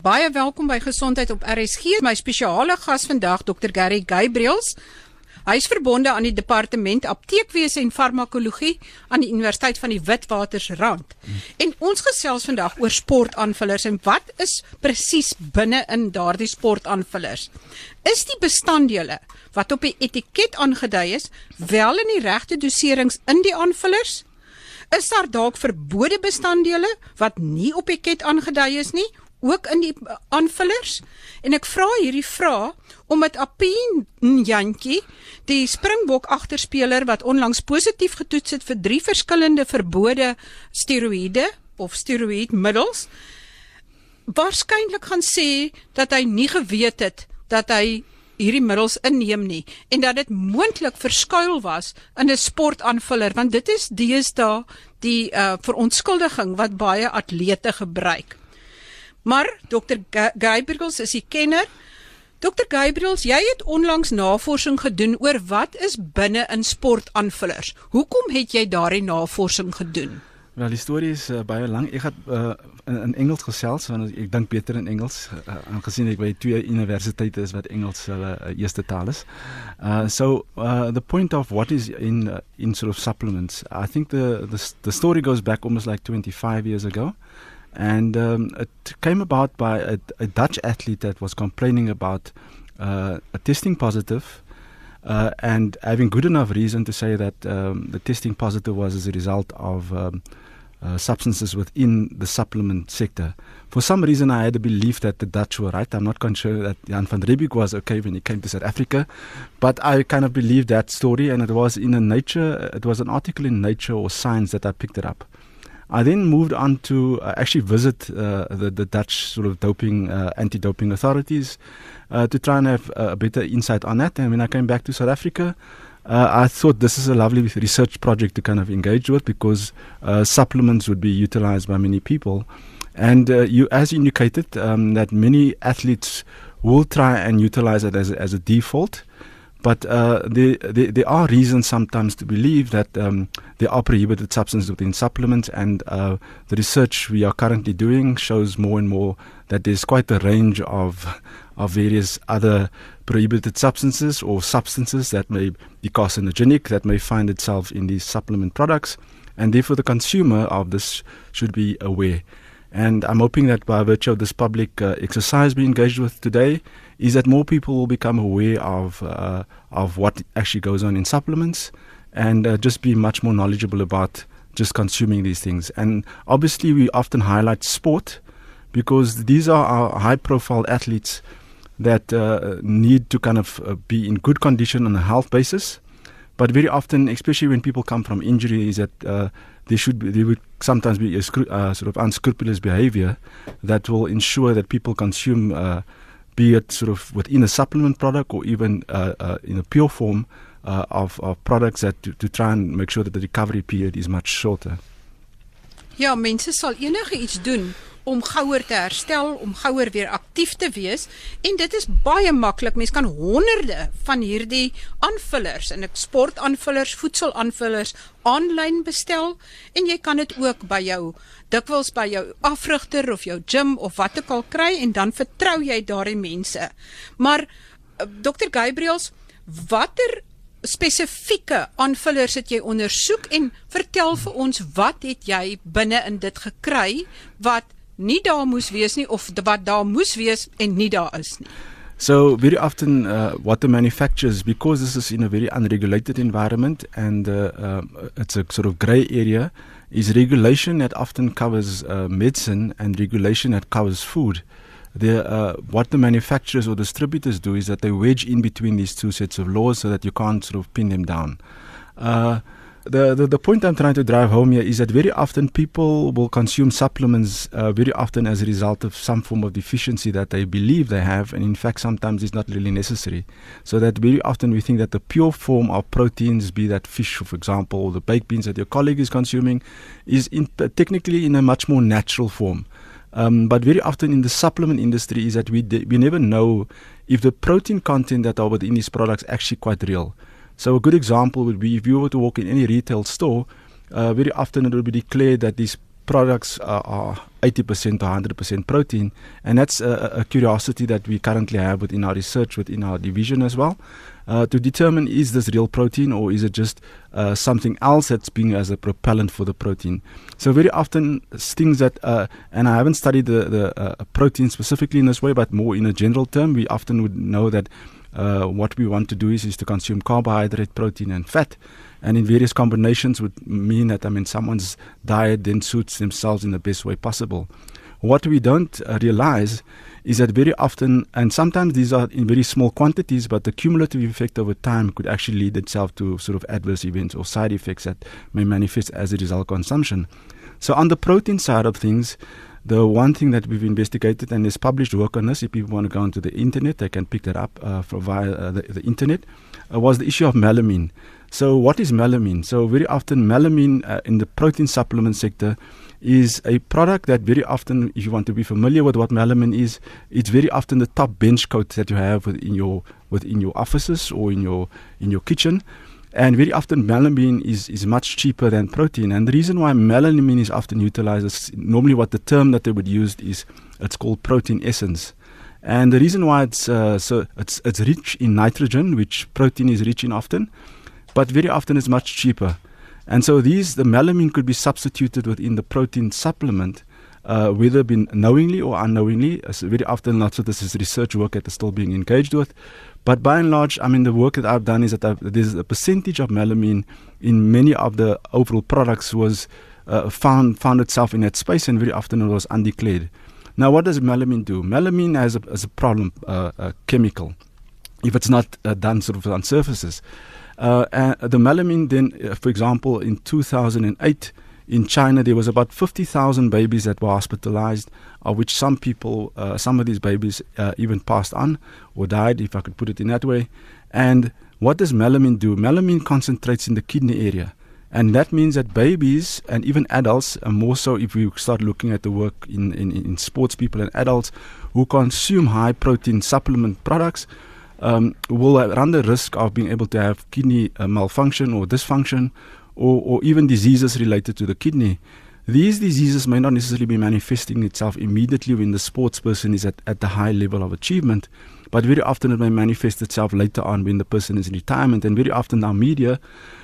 Baie welkom by Gesondheid op RSG. My spesiale gas vandag Dr. Gary Gabriels. Hy is verbonde aan die departement apteekwese en farmakologie aan die Universiteit van die Witwatersrand. En ons gesels vandag oor sportaanvullers en wat is presies binne in daardie sportaanvullers? Is die bestanddele wat op die etiket aangedui is wel in die regte doserings in die aanvullers? Is daar dalk verbode bestanddele wat nie op die etiket aangedui is nie ook in die aanvullers. En ek vra hierdie vraag omdat Apien Jantjie die Springbok agterspeler wat onlangs positief getoets het vir drie verskillende verbode steroïde of steroïdmiddels waarskynlik gaan sê dat hy nie geweet het dat hy hierdie middels inneem nie en dat dit moontlik verskuil was in 'n sportaanvuller want dit is deesdae die uh, verontskuldiging wat baie atlete gebruik Maar Dr. Gabriels is die kenner. Dr. Gabriels, jy het onlangs navorsing gedoen oor wat is binne in sportaanvullers. Hoekom het jy daardie navorsing gedoen? Wel, die storie is uh, baie lank. Ek het uh, in, in Engels gesels want ek dink beter in Engels uh, aangesien ek by twee universiteite is wat Engels hulle uh, eerste taal is. Uh, so uh, the point of what is in uh, in sort of supplements. I think the the the story goes back almost like 25 years ago. And um, it came about by a, a, Dutch athlete that was complaining about uh, testing positive uh, and having good enough reason to say that um, the testing positive was as a result of um, uh, substances within the supplement sector. For some reason, I had a belief that the Dutch were right. I'm not quite sure that Jan van Riebeeck was okay when he came to South Africa, but I kind of believed that story, and it was in a Nature. It was an article in Nature or Science that I picked it up. I then moved on to uh, actually visit uh, the, the Dutch sort of doping, uh, anti doping authorities uh, to try and have a better insight on that. And when I came back to South Africa, uh, I thought this is a lovely research project to kind of engage with because uh, supplements would be utilized by many people. And you, as indicated, um, that many athletes will try and utilize it as as a default. But uh, there, there, there, are reasons sometimes to believe that um, there are prohibited substances within supplements, and uh, the research we are currently doing shows more and more that there's quite a range of of various other prohibited substances or substances that may be carcinogenic that may find itself in these supplement products, and therefore the consumer of this should be aware. And I'm hoping that by virtue of this public uh, exercise we engaged with today, is that more people will become aware of uh, of what actually goes on in supplements, and uh, just be much more knowledgeable about just consuming these things. And obviously, we often highlight sport because these are our high-profile athletes that uh, need to kind of uh, be in good condition on a health basis. But very often, especially when people come from injuries, that uh, there should be, there would sometimes be a uh, sort of unscrupulous behavior that will ensure that people consume, uh, be it sort of within a supplement product or even uh, uh in a pure form uh, of, of products that to, to try and make sure that the recovery period is much shorter. Ja, mense sal enige iets doen om gouer te herstel, om gouer weer aktief te wees en dit is baie maklik. Mens kan honderde van hierdie aanvullers en ek sportaanvullers, voedselaanvullers aanlyn bestel en jy kan dit ook by jou dikwels by jou afrigter of jou gym of wat ook al kry en dan vertrou jy daardie mense. Maar eh, Dr Gabriels, watter spesifieke aanvullers het jy ondersoek en vertel vir ons wat het jy binne in dit gekry wat nie daar moes wees nie of wat daar moes wees en nie daar is nie. So very often uh, what the manufacturers because this is in a very unregulated environment and uh, uh, it's a sort of grey area is regulation that often covers uh, medicine and regulation that covers food. The, uh, what the manufacturers or distributors do is that they wedge in between these two sets of laws so that you can't sort of pin them down. The, the, the point I'm trying to drive home here is that very often people will consume supplements uh, very often as a result of some form of deficiency that they believe they have, and in fact, sometimes it's not really necessary. So that very often we think that the pure form of proteins, be that fish, for example, or the baked beans that your colleague is consuming, is in, uh, technically in a much more natural form. Um, but very often in the supplement industry is that we we never know if the protein content that are within these products actually quite real. So a good example would be if you were to walk in any retail store, uh, very often it will be declared that these products are, are 80% or 100% protein. And that's a, a, curiosity that we currently have within our research, within our division as well, uh, to determine is this real protein or is it just uh, something else that's being as a propellant for the protein. So very often things that, uh, and I haven't studied the, the uh, protein specifically in this way, but more in a general term, we often would know that uh, what we want to do is, is to consume carbohydrate, protein, and fat and in various combinations would mean that I mean someone's diet then suits themselves in the best way possible. What we don't uh, realize is that very often, and sometimes these are in very small quantities, but the cumulative effect over time could actually lead itself to sort of adverse events or side effects that may manifest as a result of consumption. So on the protein side of things, the one thing that we've investigated and is published work on this, if people want to go onto the internet, they can pick that up uh, via uh, the, the, internet, uh, was the issue of melamine. So, what is melamine? So, very often, melamine uh, in the protein supplement sector is a product that very often, if you want to be familiar with what melamine is, it's very often the top bench coat that you have within your within your offices or in your in your kitchen. And very often, melamine is, is much cheaper than protein. And the reason why melamine is often utilized is normally what the term that they would use is it's called protein essence. And the reason why it's uh, so it's it's rich in nitrogen, which protein is rich in often but very often it's much cheaper. And so these, the melamine could be substituted within the protein supplement, uh, whether been knowingly or unknowingly. So very often, lots of this is research work that is still being engaged with. But by and large, I mean, the work that I've done is that I've, there's a percentage of melamine in many of the overall products was uh, found found itself in that space, and very often it was undeclared. Now, what does melamine do? Melamine has a, has a problem, uh, a chemical, if it's not uh, done sort of on surfaces. Uh, the melamine, then, uh, for example, in 2008 in China, there was about 50,000 babies that were hospitalized, of which some people, uh, some of these babies uh, even passed on or died, if I could put it in that way. And what does melamine do? Melamine concentrates in the kidney area. And that means that babies and even adults, and more so if we start looking at the work in, in, in sports people and adults who consume high protein supplement products, um, will run the risk of being able to have kidney uh, malfunction or dysfunction or, or even diseases related to the kidney. These diseases may not necessarily be manifesting itself immediately when the sports person is at, at the high level of achievement, but very often it may manifest itself later on when the person is in retirement. And very often our media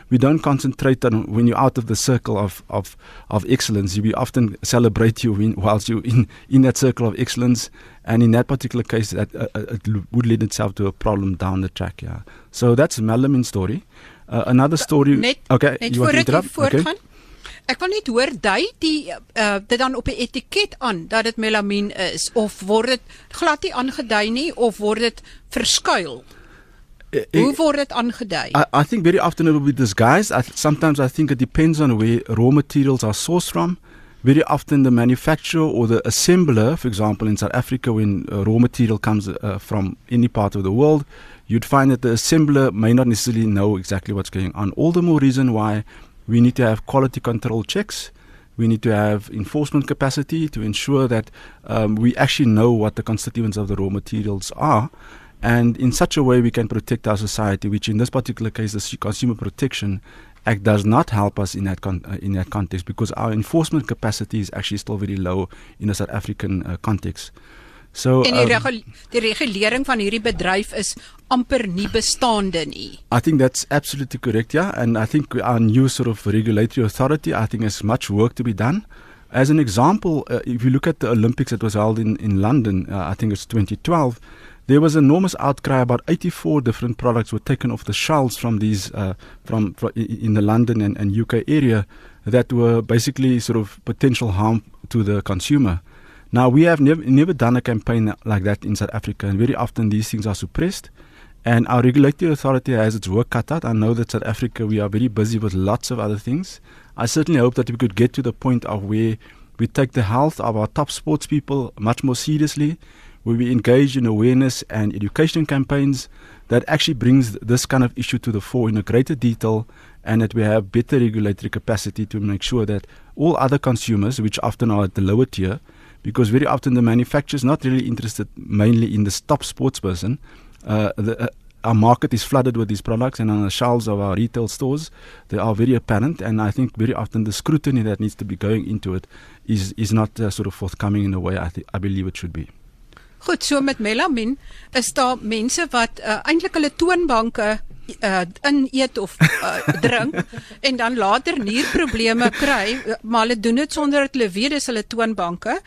we don't concentrate on when you're out of the circle of, of, of excellence. We often celebrate you in, whilst you're in, in that circle of excellence. And in that particular case, that uh, uh it would lead itself to a problem down the track. Yeah. So that's Melamine story. Uh, another story. Net, okay, net you want to interrupt? Okay. Ek wil net hoor dui die uh dit dan op 'n etiket aan dat dit melamien is of word dit glad nie aangedui nie of word dit verskuil? Hoe word dit aangedui? I, I think very often it will be disguised. I, sometimes I think it depends on where raw materials are sourced from. Very often the manufacturer or the assembler, for example, in South Africa, when uh, raw material comes uh, from any part of the world, you'd find that the assembler may not necessarily know exactly what's going on. All the more reason why we need to have quality control checks. We need to have enforcement capacity to ensure that um, we actually know what the constituents of the raw materials are and in such a way we can protect our society, which in this particular case, the Consumer Protection Act does not help us in that con- uh, in that context because our enforcement capacity is actually still very low in a South African uh, context. So en die, um, regul die regulering van hierdie bedryf is amper nie bestaande nie. I think that's absolutely correct, yeah, and I think our new sort of regulatory authority, I think has much work to be done. As an example, uh, if you look at the Olympics that was held in in London, uh, I think it's 2012 there was enormous outcry. About 84 different products were taken off the shelves from these, uh, from, from, in the London and, and UK area that were basically sort of potential harm to the consumer. Now we have never never done a campaign like that in South Africa, and very often these things are suppressed. And our regulatory authority has its work cut out. I know that South Africa we are very busy with lots of other things. I certainly hope that we could get to the point of where we take the health of our top sports people much more seriously where we engage in awareness and education campaigns that actually brings this kind of issue to the fore in a greater detail and that we have better regulatory capacity to make sure that all other consumers, which often are at the lower tier, because very often the manufacturer is not really interested mainly in the top sports person, uh, the, uh, our market is flooded with these products, and on the shelves of our retail stores, they are very apparent. And I think very often the scrutiny that needs to be going into it is is not uh, sort of forthcoming in the way I I believe it should be. Goed, so met melamine is daar mense wat uh, eintlik hulle toonbanke uh in eet of uh, drink en dan later nierprobleme kry maar hulle doen dit sonder dat hulle weet dis hulle toonbanke.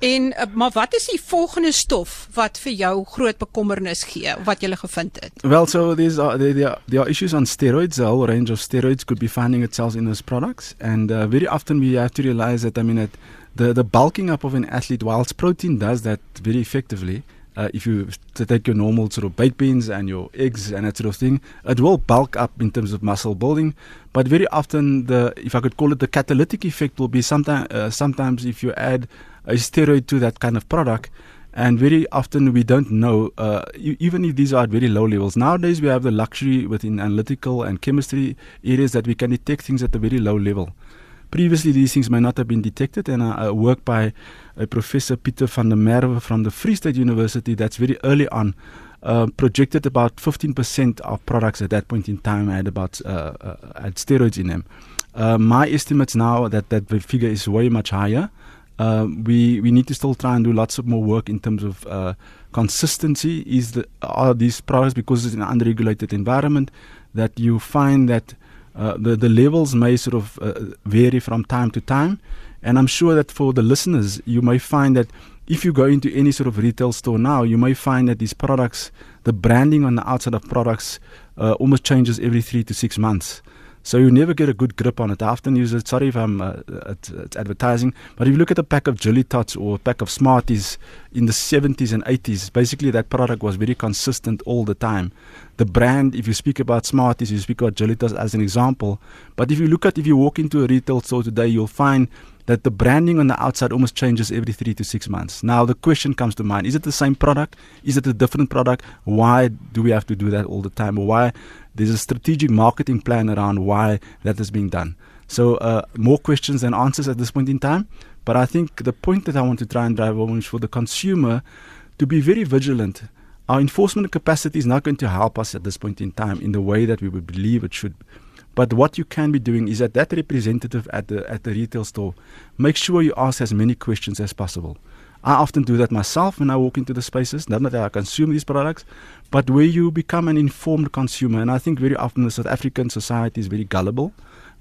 En uh, maar wat is die volgende stof wat vir jou groot bekommernis gee wat jy gevind het? Well so there's uh, there, there, are, there are issues on steroids a whole range of steroids could be finding itself in those products. And uh, very often we have to realize that I mean it, the the bulking up of an athlete whilst protein does that very effectively uh, if you take your normal sort of baked beans and your eggs and that sort of thing, it will bulk up in terms of muscle building. But very often, the if I could call it the catalytic effect, will be sometimes uh, sometimes if you add a steroid to that kind of product. And very often we don't know, uh, even if these are at very low levels. Nowadays we have the luxury within analytical and chemistry areas that we can detect things at a very low level. Previously, these things may not have been detected, and a, work by a Professor Peter van der Merwe from the Free State University that's very early on uh, projected about 15% of products at that point in time had about uh, uh, had steroids in them. Uh, my estimates now that that figure is way much higher. Uh, we we need to still try and do lots of more work in terms of consistency. Is the are these products because it's an unregulated environment that you find that uh, the the levels may sort of uh, vary from time to time, and I'm sure that for the listeners, you may find that if you go into any sort of retail store now, you may find that these products, the branding on the outside of products, uh, almost changes every three to six months. So you never get a good grip on it. I often use it. Sorry if I'm uh, it's, advertising, but if you look at a pack of Jelly Tots or a pack of Smarties in the 70s and 80s, basically that product was very consistent all the time. The brand, if you speak about Smarties, you speak about Jelly Tots as an example. But if you look at, if you walk into a retail store today, you'll find that the branding on the outside almost changes every three to six months. Now the question comes to mind: Is it the same product? Is it a different product? Why do we have to do that all the time? Why there's a strategic marketing plan around why that is being done? So uh, more questions than answers at this point in time. But I think the point that I want to try and drive home is for the consumer to be very vigilant. Our enforcement capacity is not going to help us at this point in time in the way that we would believe it should. But what you can be doing is that that representative at the at the retail store, make sure you ask as many questions as possible. I often do that myself when I walk into the spaces, not that I consume these products, but where you become an informed consumer. And I think very often the South African society is very gullible.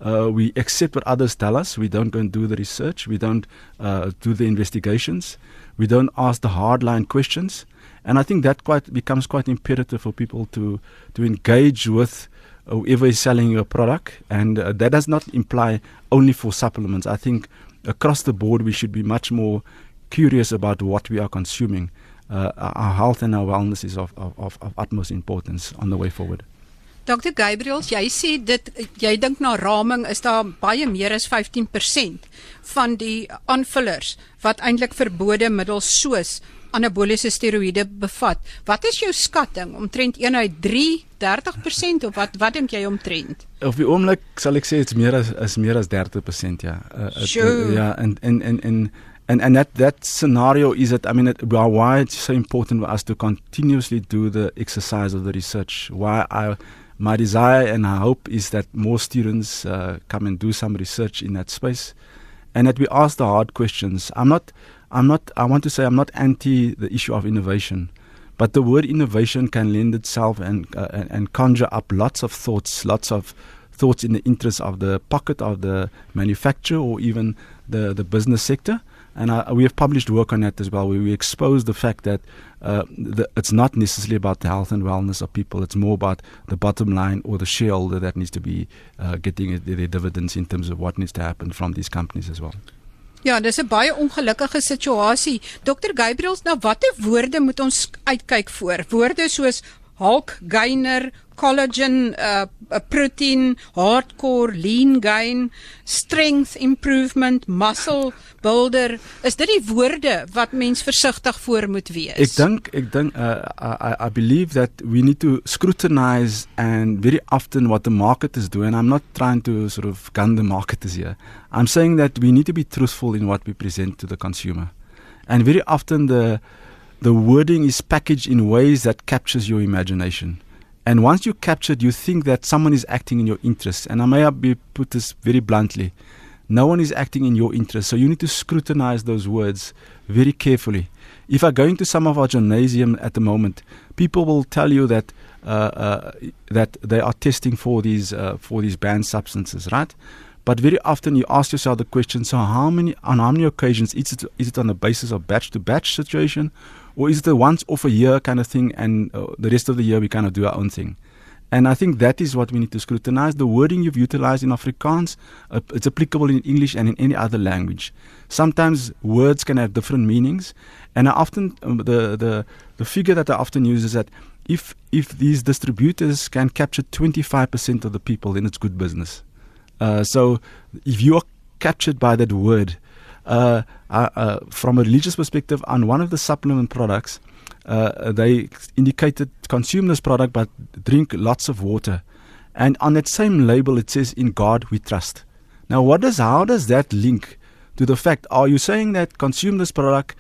Uh, we accept what others tell us. We don't go and do the research. We don't uh, do the investigations. We don't ask the hardline questions. And I think that quite becomes quite imperative for people to to engage with whoever is selling your product. And uh, that does not imply only for supplements. I think across the board we should be much more curious about what we are consuming. Uh, our health and our wellness is of, of, of utmost importance on the way forward. Dr Gabriel, jy sê dit jy dink na raming is daar baie meer as 15% van die aanvullers wat eintlik verbode middels soos anaboliese steroïde bevat. Wat is jou skatting omtrent 1 uit 3 30% of wat wat dink jy omtrent? Op die oomblik sal ek sê dit's meer as is meer as 30% ja. Uh, it, uh, ja en en en en and and that that scenario is that I mean it, why it's so important for us to continuously do the exercise of the research. Why I my desire and I hope is that more students uh, come and do some research in that space, and that we ask the hard questions. I'm not I'm not I want to say I'm not anti the issue of innovation. But the word innovation can lend itself and, uh, and conjure up lots of thoughts, lots of thoughts in the interest of the pocket of the manufacturer or even the, the business sector. And uh, we have published work on that as well, where we expose the fact that uh, the, it's not necessarily about the health and wellness of people. It's more about the bottom line or the shareholder that needs to be uh, getting their dividends in terms of what needs to happen from these companies as well. Ja, dis 'n baie ongelukkige situasie. Dr Gabriels, na watter woorde moet ons uitkyk voor? Woorde soos Hulk gainer, collagen, uh, uh, protein, hardcore, lean gain, strength improvement, muscle builder. Is dit die woorde wat mens versigtig voor moet wees? Ek dink ek dink uh, I I believe that we need to scrutinize and very often what the market is doing. I'm not trying to sort of gun the marketers here. I'm saying that we need to be truthful in what we present to the consumer. And very often the the wording is packaged in ways that captures your imagination. And once you're captured, you think that someone is acting in your interest. And I may be put this very bluntly. No one is acting in your interest. So you need to scrutinize those words very carefully. If I go into some of our gymnasium at the moment, people will tell you that uh, uh, that they are testing for these uh, for these banned substances, right? But very often you ask yourself the question: So how many on how many occasions is it is it on the basis of batch to batch situation, or is it a once off a year kind of thing, and uh, the rest of the year we kind of do our own thing? And I think that is what we need to scrutinize. The wording you've utilized in Afrikaans, uh, it's applicable in English and in any other language. Sometimes words can have different meanings. And I often, um, the, the, the figure that I often use is that if, if these distributors can capture 25% of the people, then it's good business. Uh, so if you are captured by that word, uh, uh, uh from a religious perspective, on one of the supplement products, uh, they indicated consume this product but drink lots of water. And on that same label, it says, In God we trust. Now, what does, how does that link to the fact? Are you saying that consume this product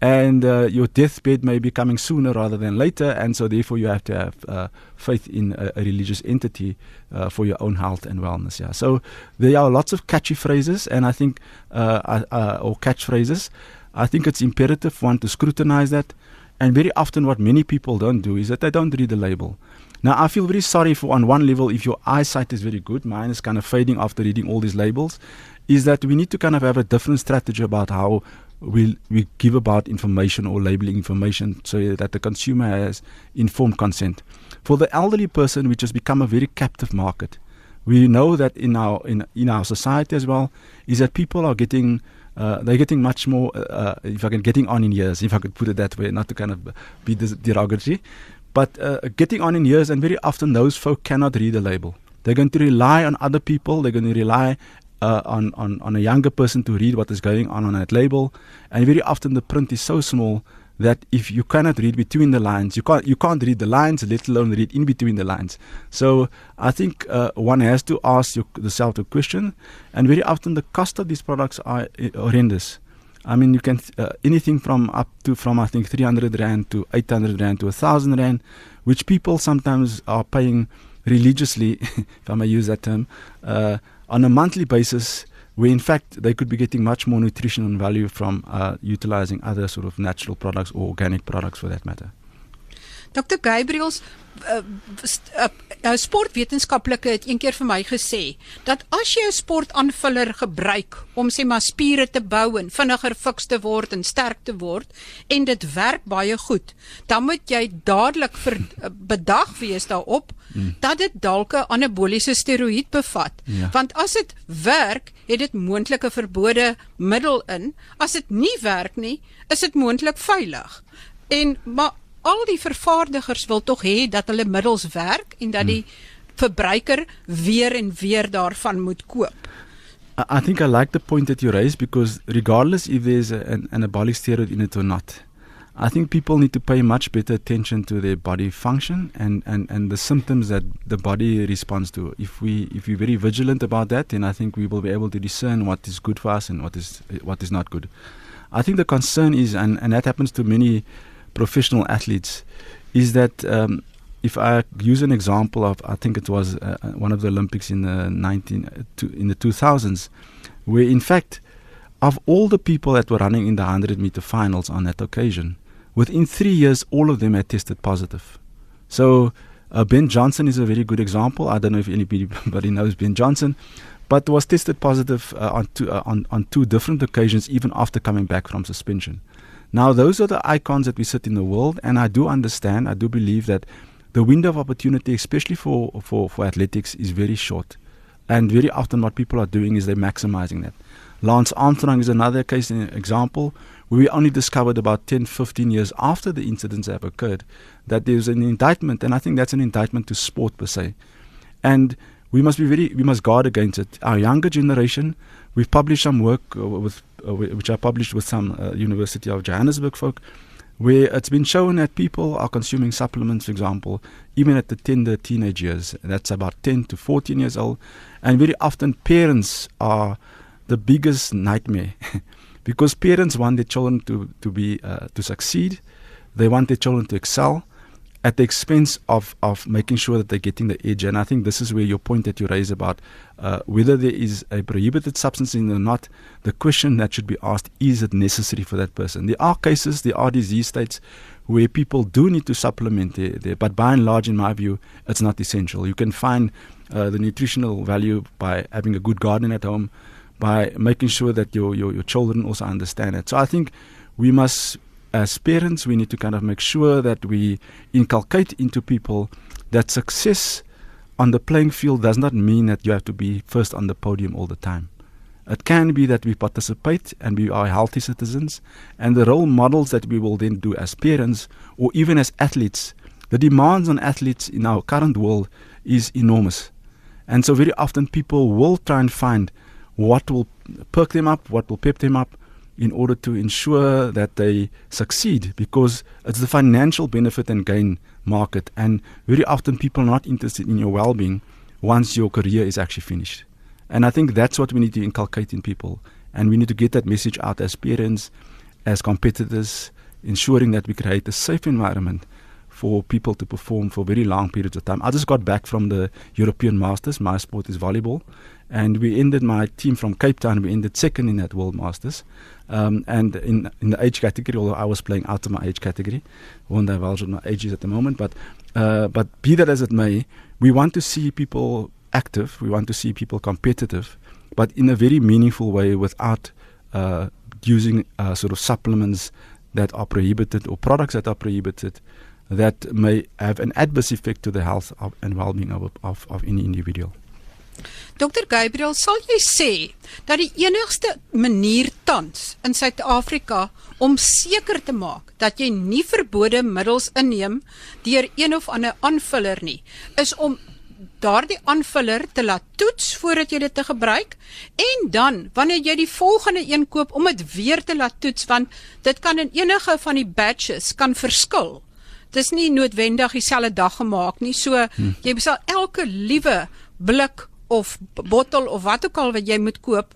and uh, your deathbed may be coming sooner rather than later, and so therefore you have to have uh, faith in a, a religious entity uh, for your own health and wellness. Yeah. So there are lots of catchy phrases, and I think uh, uh, or catchphrases. I think it's imperative one to scrutinize that and very often, what many people don't do is that they don't read the label. Now, I feel very sorry for, on one level, if your eyesight is very good, mine is kind of fading after reading all these labels, is that we need to kind of have a different strategy about how we, we give about information or labeling information so that the consumer has informed consent. For the elderly person, which has become a very captive market, we know that in our in, in our society as well, is that people are getting uh, they're getting much more, uh, uh, if I can, getting on in years, if I could put it that way, not to kind of be derogatory, but uh, getting on in years, and very often those folk cannot read the label. They're going to rely on other people. They're going to rely uh, on, on, on a younger person to read what is going on on that label. And very often the print is so small that if you cannot read between the lines, you can't you can't read the lines, let alone read in between the lines. So I think uh, one has to ask yourself the question, and very often the cost of these products are uh, horrendous. I mean, you can uh, anything from up to from I think 300 rand to 800 rand to 1000 rand, which people sometimes are paying religiously, if I may use that term, uh, on a monthly basis where in fact they could be getting much more nutrition and value from uh, utilizing other sort of natural products or organic products for that matter. Dr. Gabriels, uh, uh, uh, sportwetenskaplike het eendag vir my gesê dat as jy 'n sportaanvuller gebruik om sê maar spiere te bou en vinniger fiks te word en sterk te word en dit werk baie goed, dan moet jy dadelik vir uh, bedag wees daarop hmm. dat dit dalk 'n anaboliese steroïed bevat. Ja. Want as dit werk, het dit moontlike verbode middel in. As dit nie werk nie, is dit moontlik veilig. En maar al die vervaardigers wil tog hê dat hulle middels werk en dat die hmm. verbruiker weer en weer daarvan moet koop. I think I like the point that you raised because regardless if there's a, an anabolic steroid in it or not, I think people need to pay much better attention to their body function and, and, and the symptoms that the body responds to. If we if we're very vigilant about that, then I think we will be able to discern what is good for us and what is what is not good. I think the concern is, and, and that happens to many professional athletes is that um, if I use an example of, I think it was uh, uh one of the Olympics in the 19 uh, in the 2000s, where in fact, of all the people that were running in the 100 meter finals on that occasion, within three years, all of them had tested positive. So uh, Ben Johnson is a very good example. I don't know if anybody knows Ben Johnson, but was tested positive uh, on, two, uh, on on two different occasions, even after coming back from suspension. Now, those are the icons that we sit in the world, and I do understand, I do believe that the window of opportunity, especially for, for, for athletics, is very short. And very often, what people are doing is they're maximizing that. Lance Armstrong is another case, an example, where we only discovered about 10, 15 years after the incidents have occurred that there's an indictment, and I think that's an indictment to sport per se. And we must be very, we must guard against it. Our younger generation, we've published some work uh, with uh, which I published with some uh, University of Johannesburg folk, where it's been shown that people are consuming supplements, for example, even at the tender teenage years. That's about 10 to 14 years old. And very often parents are the biggest nightmare because parents want their children to, to, be, uh, to succeed, they want their children to excel. At the expense of, of making sure that they're getting the edge. And I think this is where your point that you raise about uh, whether there is a prohibited substance in or not, the question that should be asked is it necessary for that person? There are cases, there are disease states where people do need to supplement their but by and large, in my view, it's not essential. You can find uh, the nutritional value by having a good garden at home, by making sure that your, your, your children also understand it. So I think we must as parents, we need to kind of make sure that we inculcate into people that success on the playing field does not mean that you have to be first on the podium all the time. It can be that we participate and we are healthy citizens, and the role models that we will then do as parents or even as athletes. The demands on athletes in our current world is enormous. And so, very often, people will try and find what will perk them up, what will pep them up, in order to ensure that they succeed because it's the financial benefit and gain market. And very often people are not interested in your well being once your career is actually finished. And I think that's what we need to inculcate in people. And we need to get that message out as parents, as competitors, ensuring that we create a safe environment for people to perform for very long periods of time. I just got back from the European Masters. My sport is volleyball. And we ended my team from Cape Town, we ended second in that World Masters. Um, and in in the age category, although I was playing out of my age category, won't divulge what my age is at the moment. But uh, but be that as it may, we want to see people active. We want to see people competitive, but in a very meaningful way, without uh, using uh, sort of supplements that are prohibited or products that are prohibited that may have an adverse effect to the health of, and well-being of, of, of any individual. Dr Gabriel, sal jy sê dat die enigste manier tans in Suid-Afrika om seker te maak dat jy nie verbode middels inneem deur een of ander aanvuller nie, is om daardie aanvuller te laat toets voordat jy dit te gebruik en dan wanneer jy die volgende een koop om dit weer te laat toets want dit kan in enige van die batches kan verskil. Dis nie noodwendig dieselfde dag gemaak nie. So hmm. jy sal elke liewe blik of bottel of wat ook al wat jy moet koop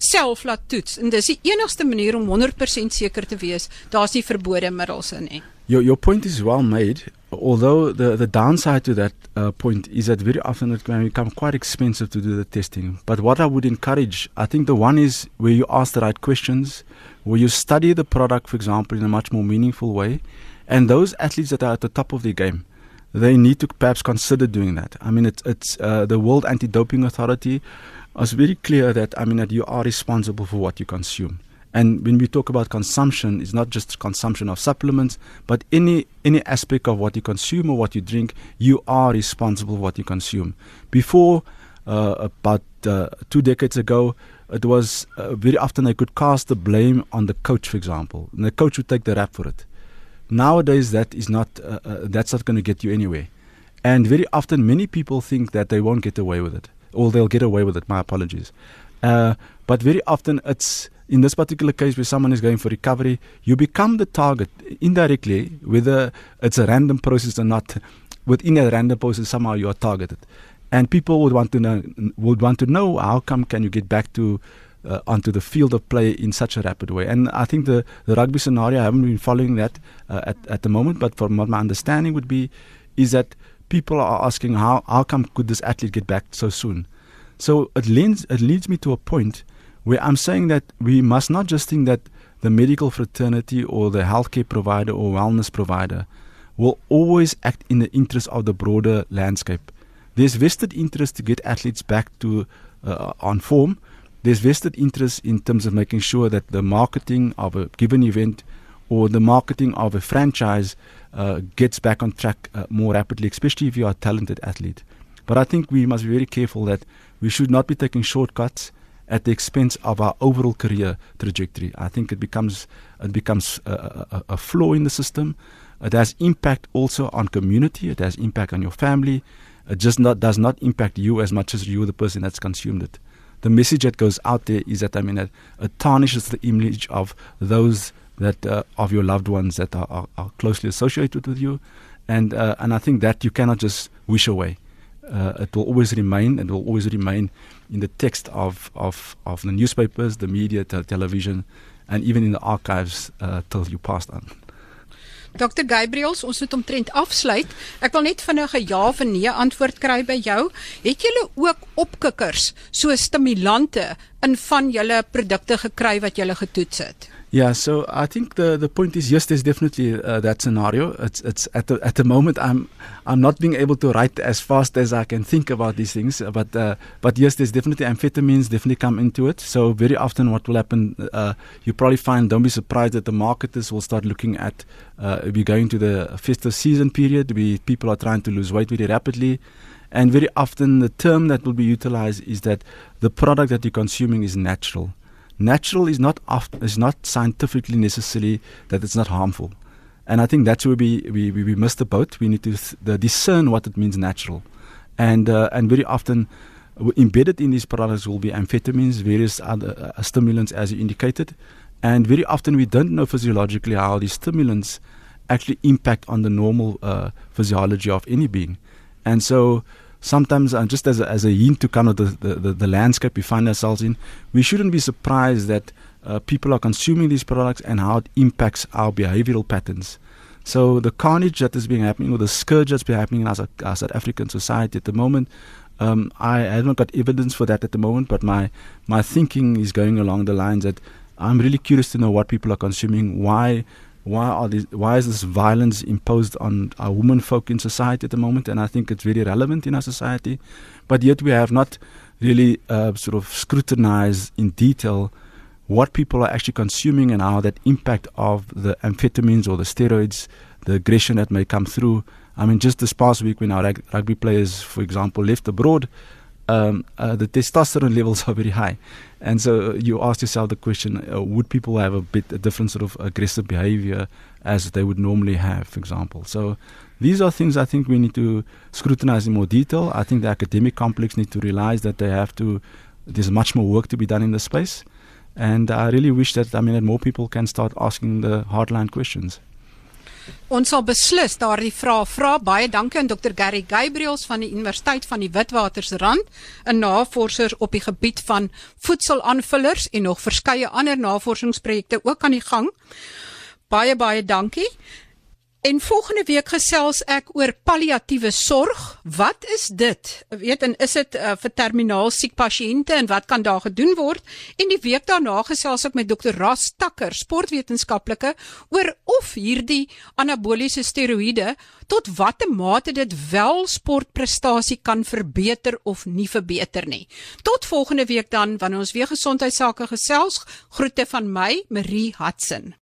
self laat toets en dis die enigste manier om 100% seker te wees daar's nie verbode middels in nie. Your your point is well made although the the downside to that uh, point is that very often it can become quite expensive to do the testing but what I would encourage I think the one is where you ask the right questions where you study the product for example in a much more meaningful way and those athletes that are at the top of their game they need to perhaps consider doing that. I mean, it's, it's uh, the World Anti-Doping Authority is very clear that I mean that you are responsible for what you consume. And when we talk about consumption, it's not just consumption of supplements, but any any aspect of what you consume or what you drink, you are responsible for what you consume. Before, uh, about uh, two decades ago, it was uh, very often they could cast the blame on the coach, for example, and the coach would take the rap for it. Nowadays, that is not uh, uh, that's not going to get you anywhere. And very often, many people think that they won't get away with it, or they'll get away with it. My apologies. Uh, but very often, it's in this particular case where someone is going for recovery, you become the target indirectly, whether it's a random process or not. Within a random process, somehow you are targeted, and people would want to know would want to know how come can you get back to uh, onto the field of play in such a rapid way. And I think the, the rugby scenario, I haven't been following that uh, at, at the moment, but from what my understanding would be, is that people are asking how, how come could this athlete get back so soon? So it leads, it leads me to a point where I'm saying that we must not just think that the medical fraternity or the healthcare provider or wellness provider will always act in the interest of the broader landscape. There's vested interest to get athletes back to uh, on form, there's vested interest in terms of making sure that the marketing of a given event or the marketing of a franchise uh, gets back on track uh, more rapidly, especially if you are a talented athlete. But I think we must be very careful that we should not be taking shortcuts at the expense of our overall career trajectory. I think it becomes it becomes a, a, a flaw in the system. It has impact also on community. It has impact on your family. It just not does not impact you as much as you, the person that's consumed it the message that goes out there is that I mean it, tarnishes the image of those that uh, of your loved ones that are, are, are, closely associated with you, and uh, and I think that you cannot just wish away. Uh, it will always remain, and will always remain in the text of of, of the newspapers, the media, the television, and even in the archives uh, till you pass on. Dr Gabriels, ons moet omtrent afsluit. Ek wil net vinnig 'n ja of nee antwoord kry by jou. Het julle ook opkikkers, so stimulante in van julle produkte gekry wat julle getoets het? Yeah, so I think the the point is yes, there's definitely uh, that scenario. It's it's at the at the moment I'm I'm not being able to write as fast as I can think about these things, but uh, but yes, there's definitely amphetamines definitely come into it. So very often, what will happen, uh, you probably find. Don't be surprised that the marketers will start looking at. Uh, we're going to the festive season period. We people are trying to lose weight very rapidly. And very often, the term that will be utilized is that the product that you're consuming is natural natural is not often, is not scientifically necessarily that it's not harmful. And I think that's where we, we, we miss the boat. We need to th- discern what it means natural. And, uh, and very often, embedded in these products will be amphetamines, various other uh, stimulants, as you indicated. And very often, we don't know physiologically how these stimulants actually impact on the normal uh, physiology of any being. And so, sometimes uh, just as a, as a hint to kind of the, the, the, landscape we find ourselves in, we shouldn't be surprised that uh, people are consuming these products and how it impacts our behavioral patterns. So the carnage that is being happening, or the scourge that's been happening in our, our South African society at the moment, um, I haven't got evidence for that at the moment, but my my thinking is going along the lines that I'm really curious to know what people are consuming, why why are these, why is this violence imposed on our women folk in society at the moment? And I think it's very relevant in our society, but yet we have not really uh, sort of scrutinized in detail what people are actually consuming and how that impact of the amphetamines or the steroids, the aggression that may come through. I mean, just this past week when our rug- rugby players, for example, left abroad, um, uh, the testosterone levels are very high. And so you ask yourself the question uh, would people have a bit a different sort of aggressive behavior as they would normally have, for example? So these are things I think we need to scrutinize in more detail. I think the academic complex need to realize that they have to, there's much more work to be done in this space. And I really wish that, I mean, that more people can start asking the hardline questions. Ons sal beslis daardie vrae vra. Baie dankie aan Dr Gary Gabriels van die Universiteit van die Witwatersrand, 'n navorser op die gebied van voedselaanvullers en nog verskeie ander navorsingsprojekte ook aan die gang. Baie baie dankie. En volgende week gesels ek oor palliatiewe sorg. Wat is dit? Weet en is dit uh, vir terminaal siek pasiënte en wat kan daar gedoen word? En die week daarna gesels ek met Dr. Ras Takker, sportwetenskaplike, oor of hierdie anaboliese steroïde tot watter mate dit wel sportprestasie kan verbeter of nie verbeter nie. Tot volgende week dan wanneer ons weer gesondheidsake gesels. Groete van my, Marie Hudson.